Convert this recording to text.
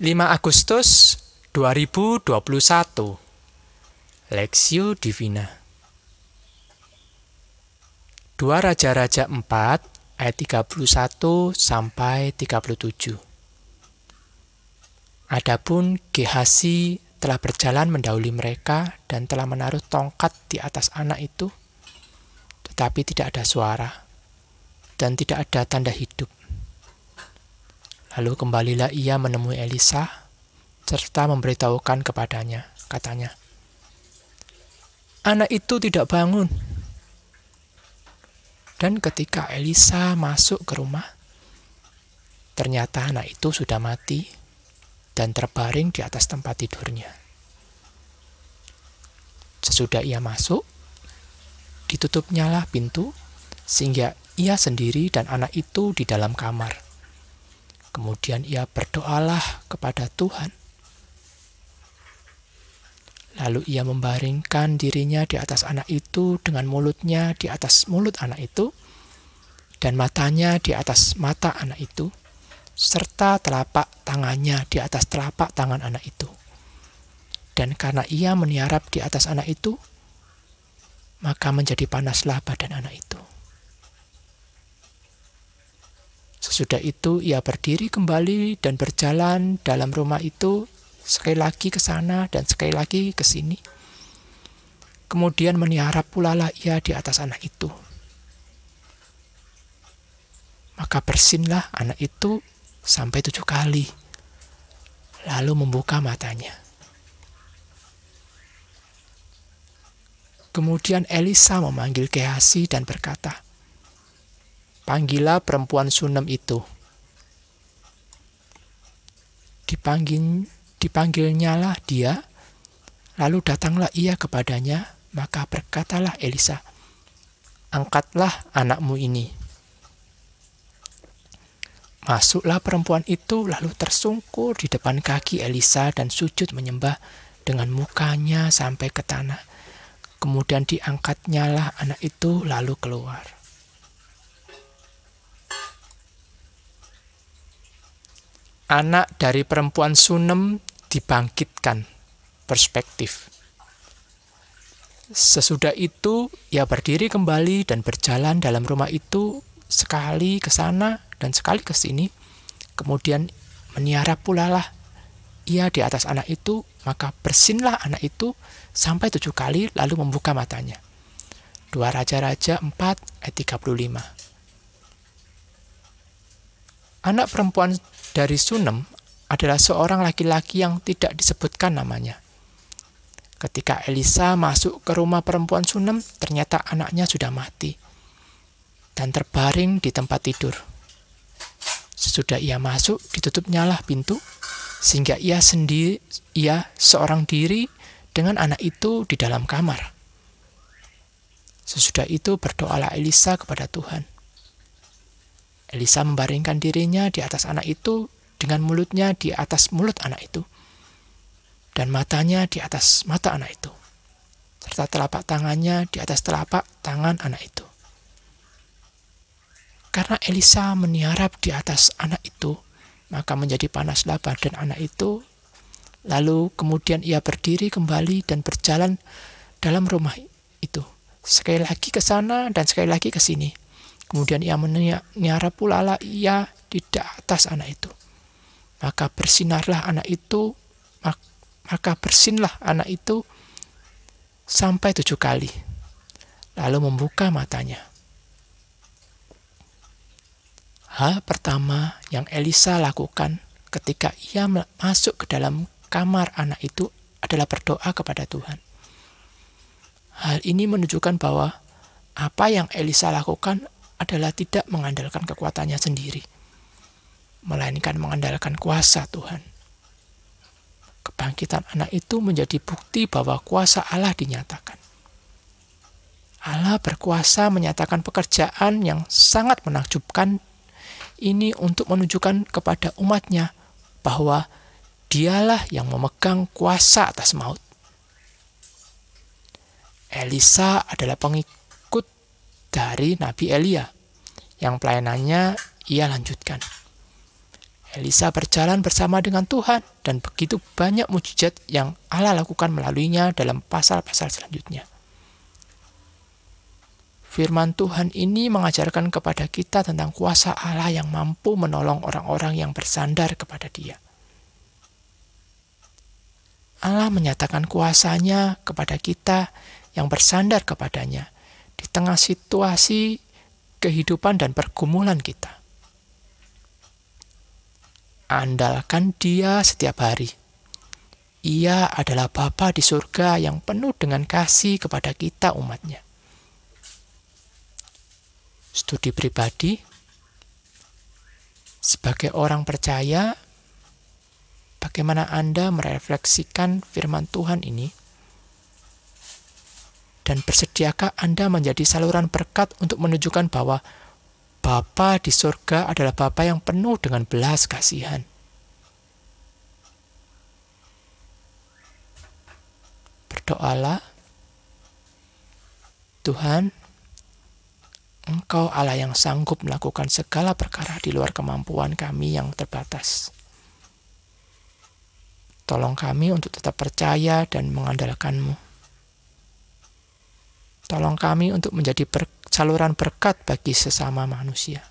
5 Agustus 2021 Lexio Divina. 2 Raja-Raja 4 ayat 31 sampai 37 Adapun Gehasi telah berjalan mendahului mereka dan telah menaruh tongkat di atas anak itu tetapi tidak ada suara dan tidak ada tanda hidup Lalu kembalilah ia menemui Elisa, serta memberitahukan kepadanya, katanya, Anak itu tidak bangun. Dan ketika Elisa masuk ke rumah, ternyata anak itu sudah mati dan terbaring di atas tempat tidurnya. Sesudah ia masuk, ditutupnyalah pintu, sehingga ia sendiri dan anak itu di dalam kamar Kemudian ia berdoalah kepada Tuhan. Lalu ia membaringkan dirinya di atas anak itu dengan mulutnya di atas mulut anak itu dan matanya di atas mata anak itu serta telapak tangannya di atas telapak tangan anak itu. Dan karena ia meniarap di atas anak itu, maka menjadi panaslah badan anak itu. Sesudah itu ia berdiri kembali dan berjalan dalam rumah itu sekali lagi ke sana dan sekali lagi ke sini. Kemudian meniarap pula lah ia di atas anak itu. Maka bersinlah anak itu sampai tujuh kali, lalu membuka matanya. Kemudian Elisa memanggil Gehasi dan berkata, Panggillah perempuan Sunem itu. Dipanggil, dipanggilnya lah dia, lalu datanglah ia kepadanya, maka berkatalah Elisa, angkatlah anakmu ini. Masuklah perempuan itu lalu tersungkur di depan kaki Elisa dan sujud menyembah dengan mukanya sampai ke tanah. Kemudian diangkatnya lah anak itu lalu keluar. Anak dari perempuan Sunem dibangkitkan perspektif. Sesudah itu, ia berdiri kembali dan berjalan dalam rumah itu sekali ke sana dan sekali ke sini. Kemudian meniara pula lah ia di atas anak itu, maka bersinlah anak itu sampai tujuh kali lalu membuka matanya. Dua Raja-Raja 4 ayat 35 Anak perempuan dari Sunem adalah seorang laki-laki yang tidak disebutkan namanya. Ketika Elisa masuk ke rumah perempuan Sunem, ternyata anaknya sudah mati dan terbaring di tempat tidur. Sesudah ia masuk, ditutup nyala pintu, sehingga ia sendiri, ia seorang diri dengan anak itu di dalam kamar. Sesudah itu berdoalah Elisa kepada Tuhan. Elisa membaringkan dirinya di atas anak itu dengan mulutnya di atas mulut anak itu dan matanya di atas mata anak itu serta telapak tangannya di atas telapak tangan anak itu. Karena Elisa meniarap di atas anak itu, maka menjadi panaslah badan anak itu. Lalu kemudian ia berdiri kembali dan berjalan dalam rumah itu. Sekali lagi ke sana dan sekali lagi ke sini. Kemudian ia meniara pula lah ia di atas anak itu. Maka bersinarlah anak itu, maka bersinlah anak itu sampai tujuh kali. Lalu membuka matanya. Hal pertama yang Elisa lakukan ketika ia masuk ke dalam kamar anak itu adalah berdoa kepada Tuhan. Hal ini menunjukkan bahwa apa yang Elisa lakukan adalah tidak mengandalkan kekuatannya sendiri, melainkan mengandalkan kuasa Tuhan. Kebangkitan anak itu menjadi bukti bahwa kuasa Allah dinyatakan. Allah berkuasa menyatakan pekerjaan yang sangat menakjubkan ini untuk menunjukkan kepada umatnya bahwa dialah yang memegang kuasa atas maut. Elisa adalah pengikut dari Nabi Elia yang pelayanannya ia lanjutkan. Elisa berjalan bersama dengan Tuhan dan begitu banyak mujizat yang Allah lakukan melaluinya dalam pasal-pasal selanjutnya. Firman Tuhan ini mengajarkan kepada kita tentang kuasa Allah yang mampu menolong orang-orang yang bersandar kepada Dia. Allah menyatakan kuasanya kepada kita yang bersandar kepadanya di tengah situasi kehidupan dan pergumulan kita andalkan dia setiap hari. Ia adalah Bapa di surga yang penuh dengan kasih kepada kita umatnya. Studi pribadi, sebagai orang percaya, bagaimana Anda merefleksikan firman Tuhan ini? Dan bersediakah Anda menjadi saluran berkat untuk menunjukkan bahwa Bapa di surga adalah Bapa yang penuh dengan belas kasihan. Berdoalah, Tuhan, Engkau Allah yang sanggup melakukan segala perkara di luar kemampuan kami yang terbatas. Tolong kami untuk tetap percaya dan mengandalkanmu. Tolong kami untuk menjadi ber saluran berkat bagi sesama manusia.